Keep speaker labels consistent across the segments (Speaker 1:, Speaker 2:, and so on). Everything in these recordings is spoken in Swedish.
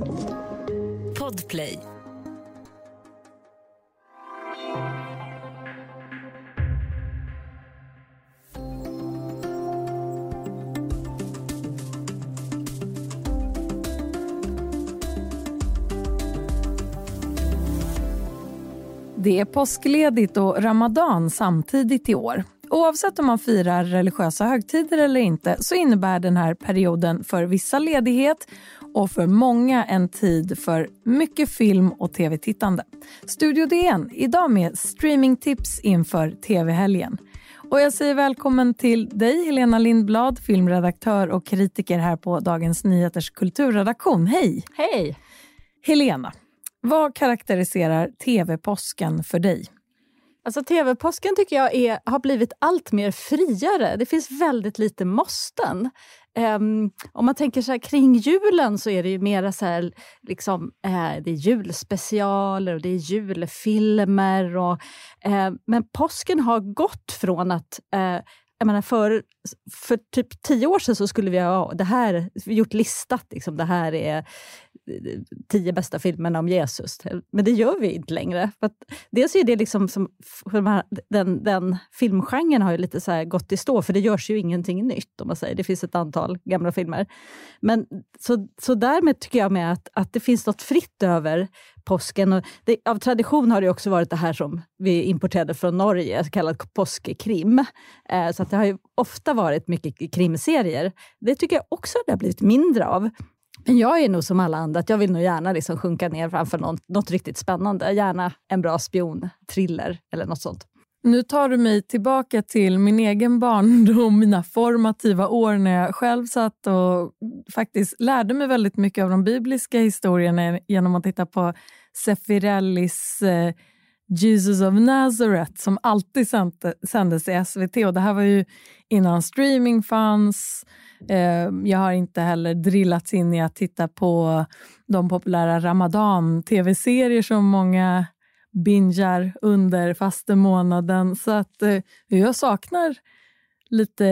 Speaker 1: Podplay.
Speaker 2: Det är påskledigt och ramadan samtidigt i år. Oavsett om man firar religiösa högtider eller inte så innebär den här perioden för vissa ledighet och för många en tid för mycket film och tv-tittande. Studio DN, idag med streamingtips inför tv-helgen. Och jag säger välkommen till dig Helena Lindblad, filmredaktör och kritiker här på Dagens Nyheters kulturredaktion. Hej!
Speaker 3: Hej!
Speaker 2: Helena, vad karaktäriserar tv-påsken för dig?
Speaker 3: Alltså TV-påsken tycker jag är, har blivit allt mer friare. Det finns väldigt lite måsten. Um, om man tänker så här, kring julen så är det ju mera så här, liksom, eh, det är julspecialer och det är julfilmer. Och, eh, men påsken har gått från att eh, jag menar för, för typ tio år sedan så skulle vi ha det här, gjort listat. Liksom, det här är tio bästa filmerna om Jesus. Men det gör vi inte längre. För att, dels är det liksom som, den, den filmgenren har ju lite så gått i stå, för det görs ju ingenting nytt. om man säger. Det finns ett antal gamla filmer. Men så, så därmed tycker jag med att, att det finns något fritt över påsken. Och det, av tradition har det också varit det här som vi importerade från Norge, så kallad påskkrim. Eh, så att det har ofta varit mycket krimserier. Det tycker jag också det har blivit mindre av. Men jag är nog som alla andra, att jag vill nog gärna liksom sjunka ner framför något, något riktigt spännande. Gärna en bra spionthriller eller något sånt.
Speaker 2: Nu tar du mig tillbaka till min egen barndom, mina formativa år när jag själv satt och faktiskt lärde mig väldigt mycket av de bibliska historierna genom att titta på Sefirellis eh, Jesus of Nazareth som alltid sändes i SVT. Och Det här var ju innan streaming fanns. Eh, jag har inte heller drillats in i att titta på de populära Ramadan-tv-serier som många bingar under fastemånaden. Så att eh, jag saknar lite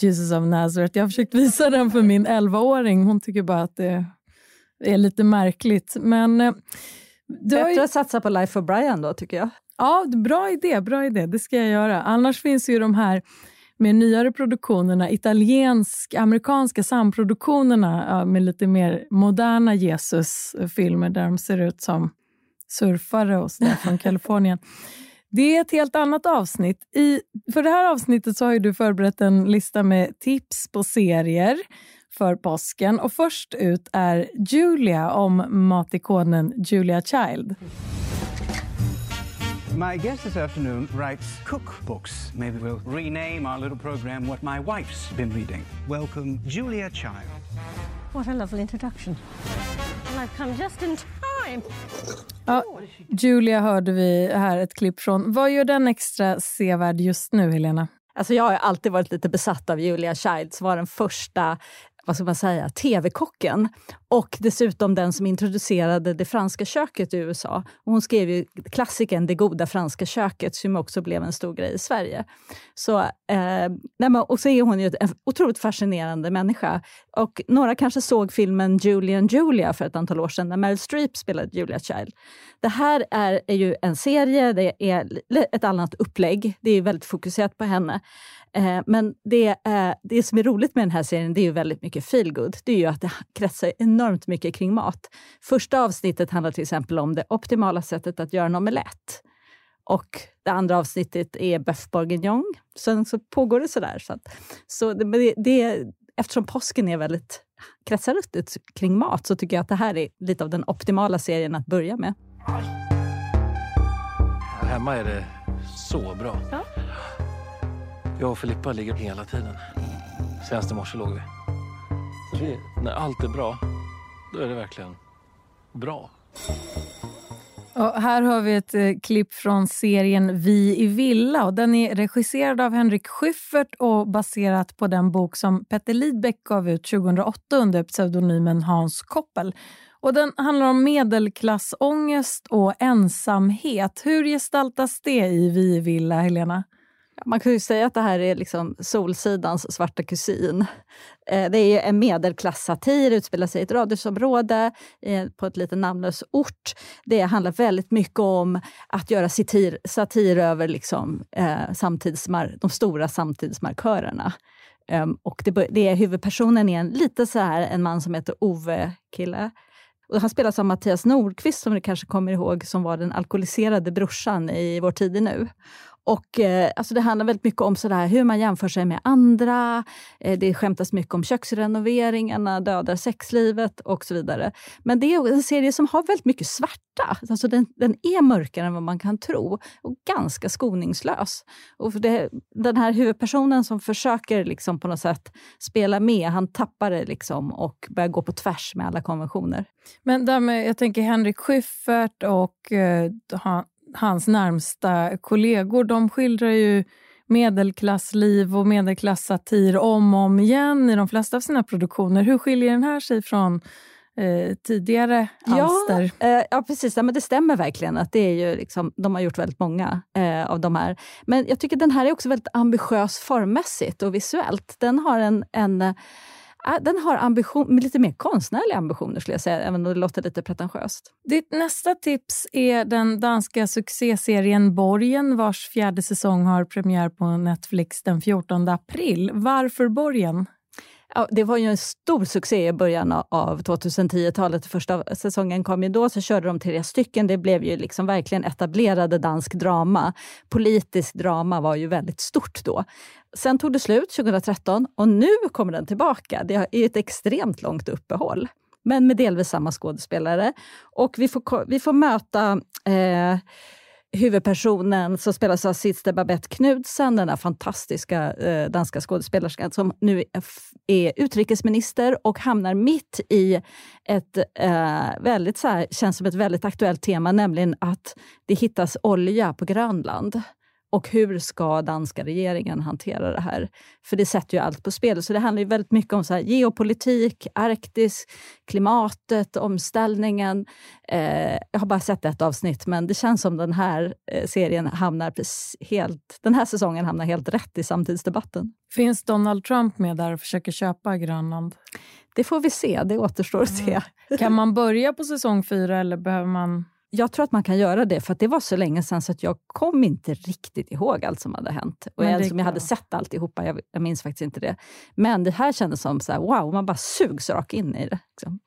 Speaker 2: Jesus of Nazareth. Jag har försökt visa den för min 11-åring. Hon tycker bara att det är lite märkligt. Men eh,
Speaker 3: Bättre ju... att satsa på Life of Brian då, tycker jag.
Speaker 2: Ja, bra idé. Bra idé. Det ska jag göra. Annars finns ju de här med nyare produktionerna, italiensk-amerikanska samproduktionerna med lite mer moderna Jesus-filmer där de ser ut som surfare och sådär från Kalifornien. Det är ett helt annat avsnitt. I, för det här avsnittet så har du förberett en lista med tips på serier för påsken. Och först ut är Julia om matikonen Julia Child.
Speaker 4: My guest this afternoon writes cookbooks. Maybe we'll rename our little program What My Wife's Been Reading. Welcome, Julia Child.
Speaker 5: What a lovely introduction. And I've come just in time.
Speaker 2: Ja, Julia hörde vi här ett klipp från. Vad gör den extra sevärd just nu, Helena?
Speaker 3: Alltså jag har alltid varit lite besatt av Julia Child som var den första vad ska man säga, tv-kocken och dessutom den som introducerade det franska köket i USA. Och hon skrev ju klassikern Det goda franska köket som också blev en stor grej i Sverige. Så, eh, och så är hon ju en otroligt fascinerande människa. Och några kanske såg filmen Julie and Julia för ett antal år sedan, där Meryl Streep spelade Julia Child. Det här är, är ju en serie, det är ett annat upplägg, det är väldigt fokuserat på henne. Eh, men det, det som är roligt med den här serien det är ju väldigt mycket feelgood. Det är ju att det kretsar enormt mycket kring mat. Första avsnittet handlar till exempel om det optimala sättet att göra en omelett. Och det andra avsnittet är beef bourguignon. Sen så pågår det sådär. Så, att, så det, det, eftersom påsken är väldigt kretsar kring mat så tycker jag att det här är lite av den optimala serien att börja med.
Speaker 6: Här hemma är det så bra. Ja. Jag och Filippa ligger hela tiden. Senast i morse låg vi. vi. När allt är bra, då är det verkligen bra.
Speaker 2: Och här har vi ett eh, klipp från serien Vi i villa. Och den är regisserad av Henrik Schyffert och baserat på den bok som Petter Lidbeck gav ut 2008 under pseudonymen Hans Koppel. Och den handlar om medelklassångest och ensamhet. Hur gestaltas det i Vi i villa, Helena?
Speaker 3: Man kan ju säga att det här är liksom Solsidans svarta kusin. Eh, det är en medelklassatir, utspelar sig i ett radhusområde eh, på ett lite namnlös ort. Det handlar väldigt mycket om att göra satir, satir över liksom, eh, samtidsmar, de stora samtidsmarkörerna. Um, och det, det är, huvudpersonen är en, lite så här, en man som heter Ove Kille. Och han spelas av Mattias Nordqvist, som ni kanske kommer ihåg, som var den alkoholiserade brorsan i Vår tid nu. Och, eh, alltså det handlar väldigt mycket om sådär, hur man jämför sig med andra. Eh, det skämtas mycket om köksrenoveringarna, dödar sexlivet och så vidare. Men det är en serie som har väldigt mycket svarta. Alltså den, den är mörkare än vad man kan tro och ganska skoningslös. Och det, den här huvudpersonen som försöker liksom på något sätt spela med, han tappar det liksom och börjar gå på tvärs med alla konventioner.
Speaker 2: Men där med, jag tänker Henrik Schyffert och eh, hans närmsta kollegor, de skildrar ju medelklassliv och medelklassatir om och om igen i de flesta av sina produktioner. Hur skiljer den här sig från eh, tidigare alster?
Speaker 3: Ja, eh, ja precis. Ja, men det stämmer verkligen. att det är ju liksom, De har gjort väldigt många eh, av de här. Men jag tycker den här är också väldigt ambitiös formmässigt och visuellt. Den har en, en Ah, den har ambition, lite mer konstnärliga ambitioner, skulle jag säga, även om det låter lite pretentiöst.
Speaker 2: Ditt nästa tips är den danska succéserien Borgen vars fjärde säsong har premiär på Netflix den 14 april. Varför Borgen?
Speaker 3: Ja, det var ju en stor succé i början av 2010-talet. Första säsongen kom ju då, så körde de tre stycken. Det blev ju liksom verkligen etablerade dansk drama. Politisk drama var ju väldigt stort då. Sen tog det slut 2013 och nu kommer den tillbaka. Det är ett extremt långt uppehåll, men med delvis samma skådespelare. Och vi får, vi får möta eh, huvudpersonen som spelas av Sitste Babette Knudsen, den där fantastiska eh, danska skådespelerskan som nu är utrikesminister och hamnar mitt i ett eh, väldigt, så här, känns som ett väldigt aktuellt tema, nämligen att det hittas olja på Grönland. Och hur ska danska regeringen hantera det här? För det sätter ju allt på spel. Så det handlar ju väldigt mycket om så geopolitik, Arktis, klimatet, omställningen. Eh, jag har bara sett ett avsnitt, men det känns som den här eh, serien hamnar helt, den här säsongen hamnar helt rätt i samtidsdebatten.
Speaker 2: Finns Donald Trump med där och försöker köpa Grönland?
Speaker 3: Det får vi se, det återstår att se.
Speaker 2: Kan man börja på säsong fyra eller behöver man
Speaker 3: jag tror att man kan göra det, för det var så länge sedan så att jag kom inte riktigt ihåg allt som hade hänt. Och jag, som jag hade sett alltihopa, jag, jag minns faktiskt inte det. Men det här kändes som så här, wow, man bara sugs rakt in i det. Liksom.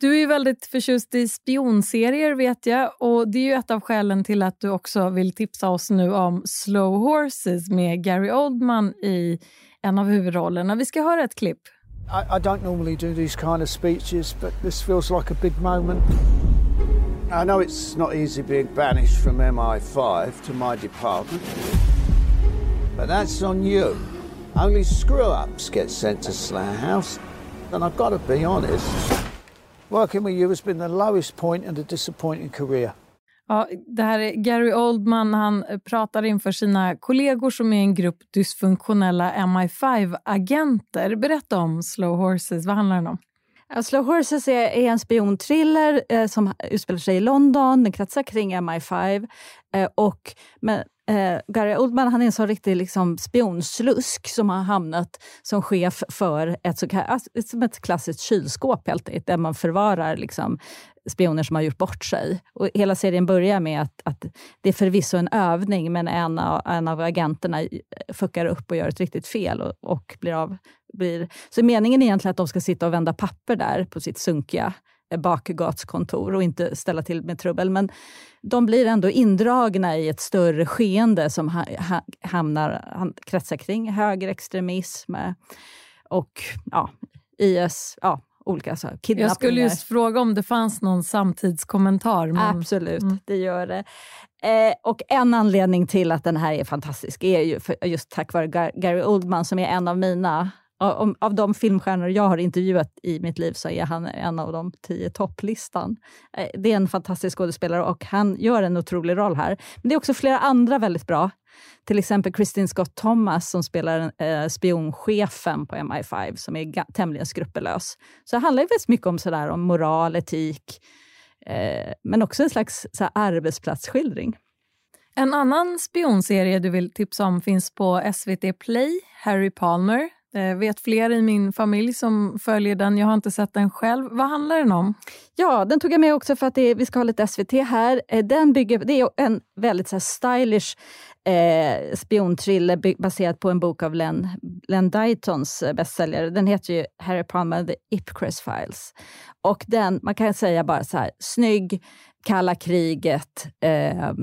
Speaker 2: Du är ju väldigt förtjust i spionserier vet jag och det är ju ett av skälen till att du också vill tipsa oss nu om Slow Horses med Gary Oldman i en av huvudrollerna. Vi ska höra ett klipp.
Speaker 1: I, I don't normally do these kind of speeches but this feels like a big moment. I know it's not easy being banished from MI5 to my department, but that's on you. Only screw-ups get sent to Slough House, and I've got to be honest, working with you has been the lowest point in a disappointing career.
Speaker 2: Ja, det här är Gary Oldman. Han pratar inför sina kollegor som är en grupp dysfunktionella MI5-agenter. Berätta om Slow Horses. Vad handlar den om?
Speaker 3: Slow Horses är, är en spionthriller eh, som utspelar sig i London. Den kretsar kring MI5. Eh, och, men, eh, Gary Oldman han är en sån riktig liksom, spionslusk som har hamnat som chef för ett, så, kallat, som ett klassiskt kylskåp, helt enkelt, där man förvarar liksom, spioner som har gjort bort sig. Och hela serien börjar med att, att det är förvisso en övning, men en av, en av agenterna eh, fuckar upp och gör ett riktigt fel och, och blir av. Blir, så meningen är egentligen att de ska sitta och vända papper där på sitt sunkiga bakgatskontor och inte ställa till med trubbel. Men de blir ändå indragna i ett större skeende som ha, ha, hamnar, kretsar kring högerextremism eh, och ja, IS, ja, olika så, kidnappningar.
Speaker 2: Jag skulle just fråga om det fanns någon samtidskommentar.
Speaker 3: Men... Absolut, mm. det gör det. Eh, och en anledning till att den här är fantastisk är ju för, just tack vare Gar Gary Oldman som är en av mina av, av de filmstjärnor jag har intervjuat i mitt liv så är han en av de tio topplistan. Eh, det är en fantastisk skådespelare och han gör en otrolig roll här. Men det är också flera andra väldigt bra. Till exempel Kristin Scott Thomas som spelar eh, spionchefen på MI5 som är tämligen skrupellös. Så det handlar väldigt mycket om, sådär, om moral, etik, eh, men också en slags sådär, arbetsplatsskildring.
Speaker 2: En annan spionserie du vill tipsa om finns på SVT Play, Harry Palmer. Jag vet fler i min familj som följer den. Jag har inte sett den själv. Vad handlar den om?
Speaker 3: Ja, den tog jag med också för att är, vi ska ha lite SVT här. Eh, den bygger, det är en väldigt så stylish eh, spionthriller baserad på en bok av Len, Len Dytons eh, bästsäljare. Den heter ju Harry Palmer The Ipcress Files. Och den, man kan säga bara så här, snygg, kalla kriget, eh, eh,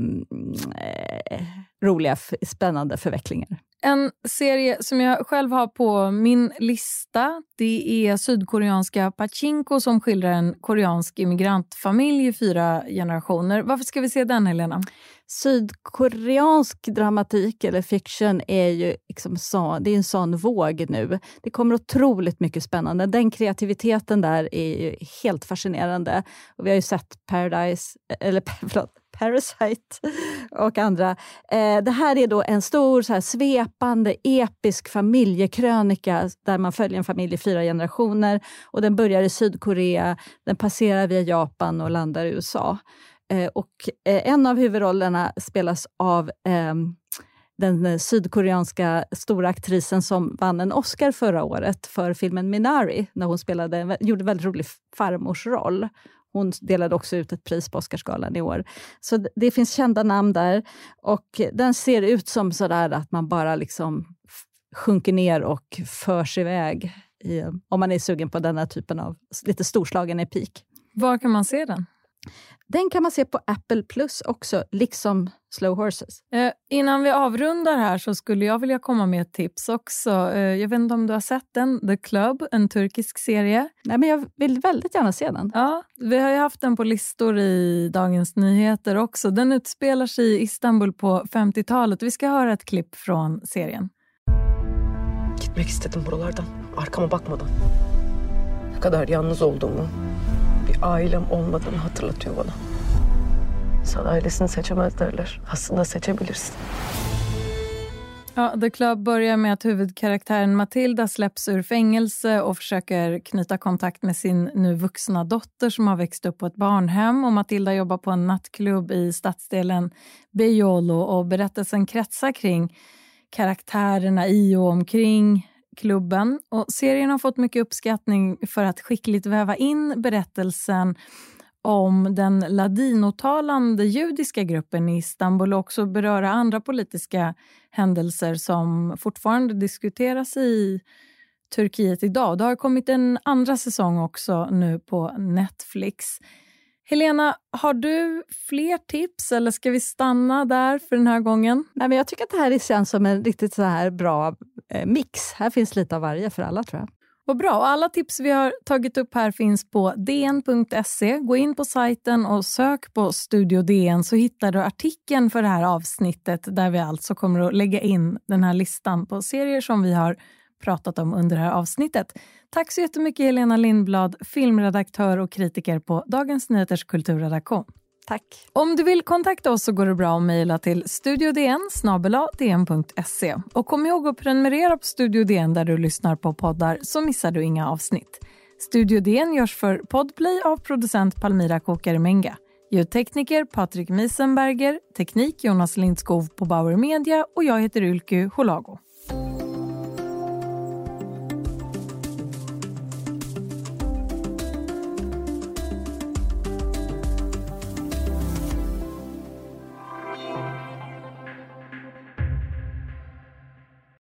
Speaker 3: roliga, spännande förvecklingar.
Speaker 2: En serie som jag själv har på min lista det är sydkoreanska Pachinko som skildrar en koreansk immigrantfamilj i fyra generationer. Varför ska vi se den, Helena?
Speaker 3: Sydkoreansk dramatik eller fiction är ju liksom så, det är en sån våg nu. Det kommer otroligt mycket spännande. Den kreativiteten där är helt fascinerande. Och vi har ju sett Paradise, eh, eller förlåt, Parasite och andra. Eh, det här är då en stor så här, svepande, episk familjekrönika där man följer en familj i fyra generationer. Och Den börjar i Sydkorea, den passerar via Japan och landar i USA. Eh, och eh, En av huvudrollerna spelas av ehm, den sydkoreanska stora aktrisen som vann en Oscar förra året för filmen Minari, när hon spelade, gjorde en väldigt rolig farmorsroll. Hon delade också ut ett pris på Oscarsgalan i år. Så det finns kända namn där. Och den ser ut som sådär att man bara liksom sjunker ner och förs iväg i, om man är sugen på denna typen av lite storslagen epik.
Speaker 2: Var kan man se den?
Speaker 3: Den kan man se på Apple Plus också, liksom Slow Horses.
Speaker 2: Eh, innan vi avrundar här så skulle jag vilja komma med ett tips också. Eh, jag vet inte om du har sett den, The Club, en turkisk serie.
Speaker 3: Nej, men jag vill väldigt gärna se den.
Speaker 2: Ja, vi har ju haft den på listor i Dagens Nyheter också. Den utspelar sig i Istanbul på 50-talet. Vi ska höra ett klipp från serien.
Speaker 7: Gitmek istedim buralardan, arkama bakmadan. Ne kadar yalnız olduğumu, bir ailem olmadığını hatırlatıyor bana. Sen ailesini seçemez derler. Aslında seçebilirsin.
Speaker 2: Ja, The Club börjar med att huvudkaraktären Matilda släpps ur fängelse och försöker knyta kontakt med sin nu vuxna dotter som har växt upp på ett barnhem. Och Matilda jobbar på en nattklubb i stadsdelen Bejolo och berättelsen kretsar kring karaktärerna i och omkring klubben. Och serien har fått mycket uppskattning för att skickligt väva in berättelsen om den ladinotalande judiska gruppen i Istanbul och också beröra andra politiska händelser som fortfarande diskuteras i Turkiet idag. Det har kommit en andra säsong också nu på Netflix. Helena, har du fler tips eller ska vi stanna där för den här gången?
Speaker 3: Nej, men jag tycker att det här känns som en riktigt så här bra eh, mix. Här finns lite av varje för alla tror jag.
Speaker 2: Vad bra. Alla tips vi har tagit upp här finns på dn.se. Gå in på sajten och sök på Studio DN så hittar du artikeln för det här avsnittet där vi alltså kommer att lägga in den här listan på serier som vi har pratat om under det här avsnittet. Tack så jättemycket Helena Lindblad, filmredaktör och kritiker på Dagens Nyheters kulturredaktion.
Speaker 3: Tack.
Speaker 2: Om du vill kontakta oss så går det bra att mejla till studiodn dn.se. Och kom ihåg att prenumerera på Studio DN där du lyssnar på poddar så missar du inga avsnitt. Studio DN görs för Podplay av producent Palmira Kokare-Menga. Ljudtekniker Patrik Miesenberger, teknik Jonas Lindskov på Bauer Media och jag heter Ylke Holago.